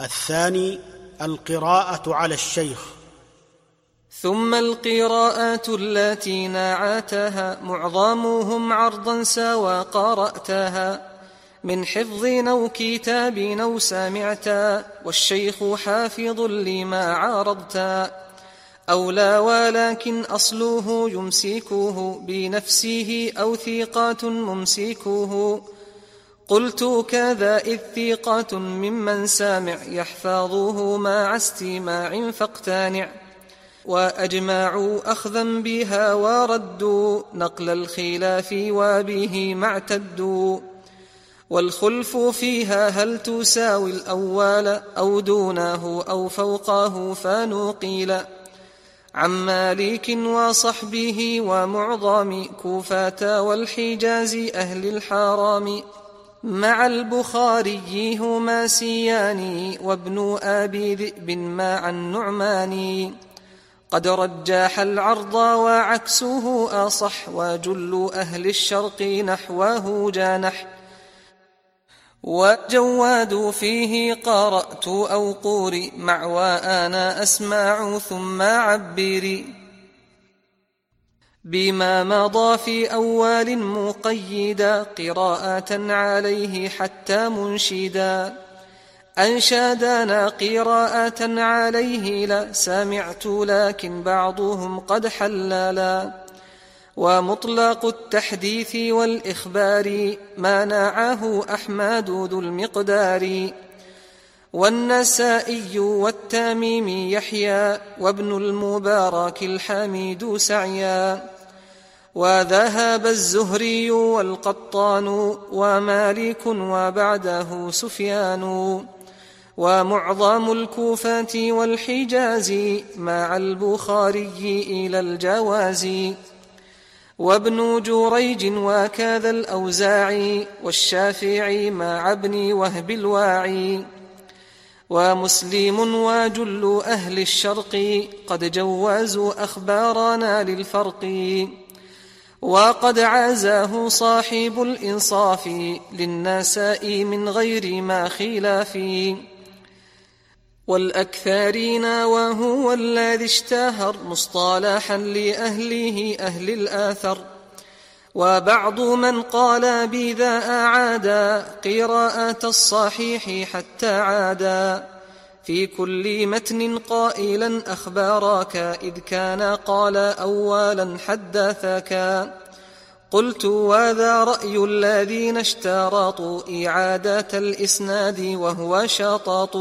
الثاني القراءة على الشيخ. ثم القراءات التي ناعاتها معظمهم عرضا سوى قرأتها. من حفظ أو كتاب أو سامعتا والشيخ حافظ لما عارضتا. أو لا ولكن أصله يمسكه بنفسه أو ثقات ممسكه قلت كذا إذ ثقات ممن سامع يحفظه مع استماع فاقتنع وأجمعوا أخذا بها وردوا نقل الخلاف وبه ما اعتدوا والخلف فيها هل تساوي الأول أو دونه أو فوقه فنقيل عن مالك وصحبه ومعظم كوفة والحجاز أهل الحرام مع البخاري هما سياني وابن أبي ذئب مع النعماني قد رجح العرض وعكسه أصح وجل أهل الشرق نحوه جانح. وجواد فيه قرأت أو قوري مع وأنا أسمع ثم عبري بما مضى في أول مقيدا قراءة عليه حتى منشدا. أنشادنا قراءة عليه لا سمعت لكن بعضهم قد حللا ومطلق التحديث والإخبار ما نعاه أحمد ذو المقدار. والنسائي والتميم يحيى وابن المبارك الحميد سعيا وذهب الزهري والقطان ومالك وبعده سفيان ومعظم الكوفة والحجاز مع البخاري إلى الجواز وابن جريج وكذا الأوزاعي والشافعي مع ابن وهب الواعي ومسلم وجل أهل الشرق قد جوازوا أخبارنا للفرق وقد عزاه صاحب الإنصاف للنساء من غير ما خلاف والأكثرين وهو الذي اشتهر مصطلحا لأهله أهل الآثر وبعض من قال بذا أعادا قراءة الصحيح حتى عادا. في كل متن قائلا أخبارك إذ كان قال أولا حدثك قلت وذا رأي الذين اشترطوا إعادة الإسناد وهو شطط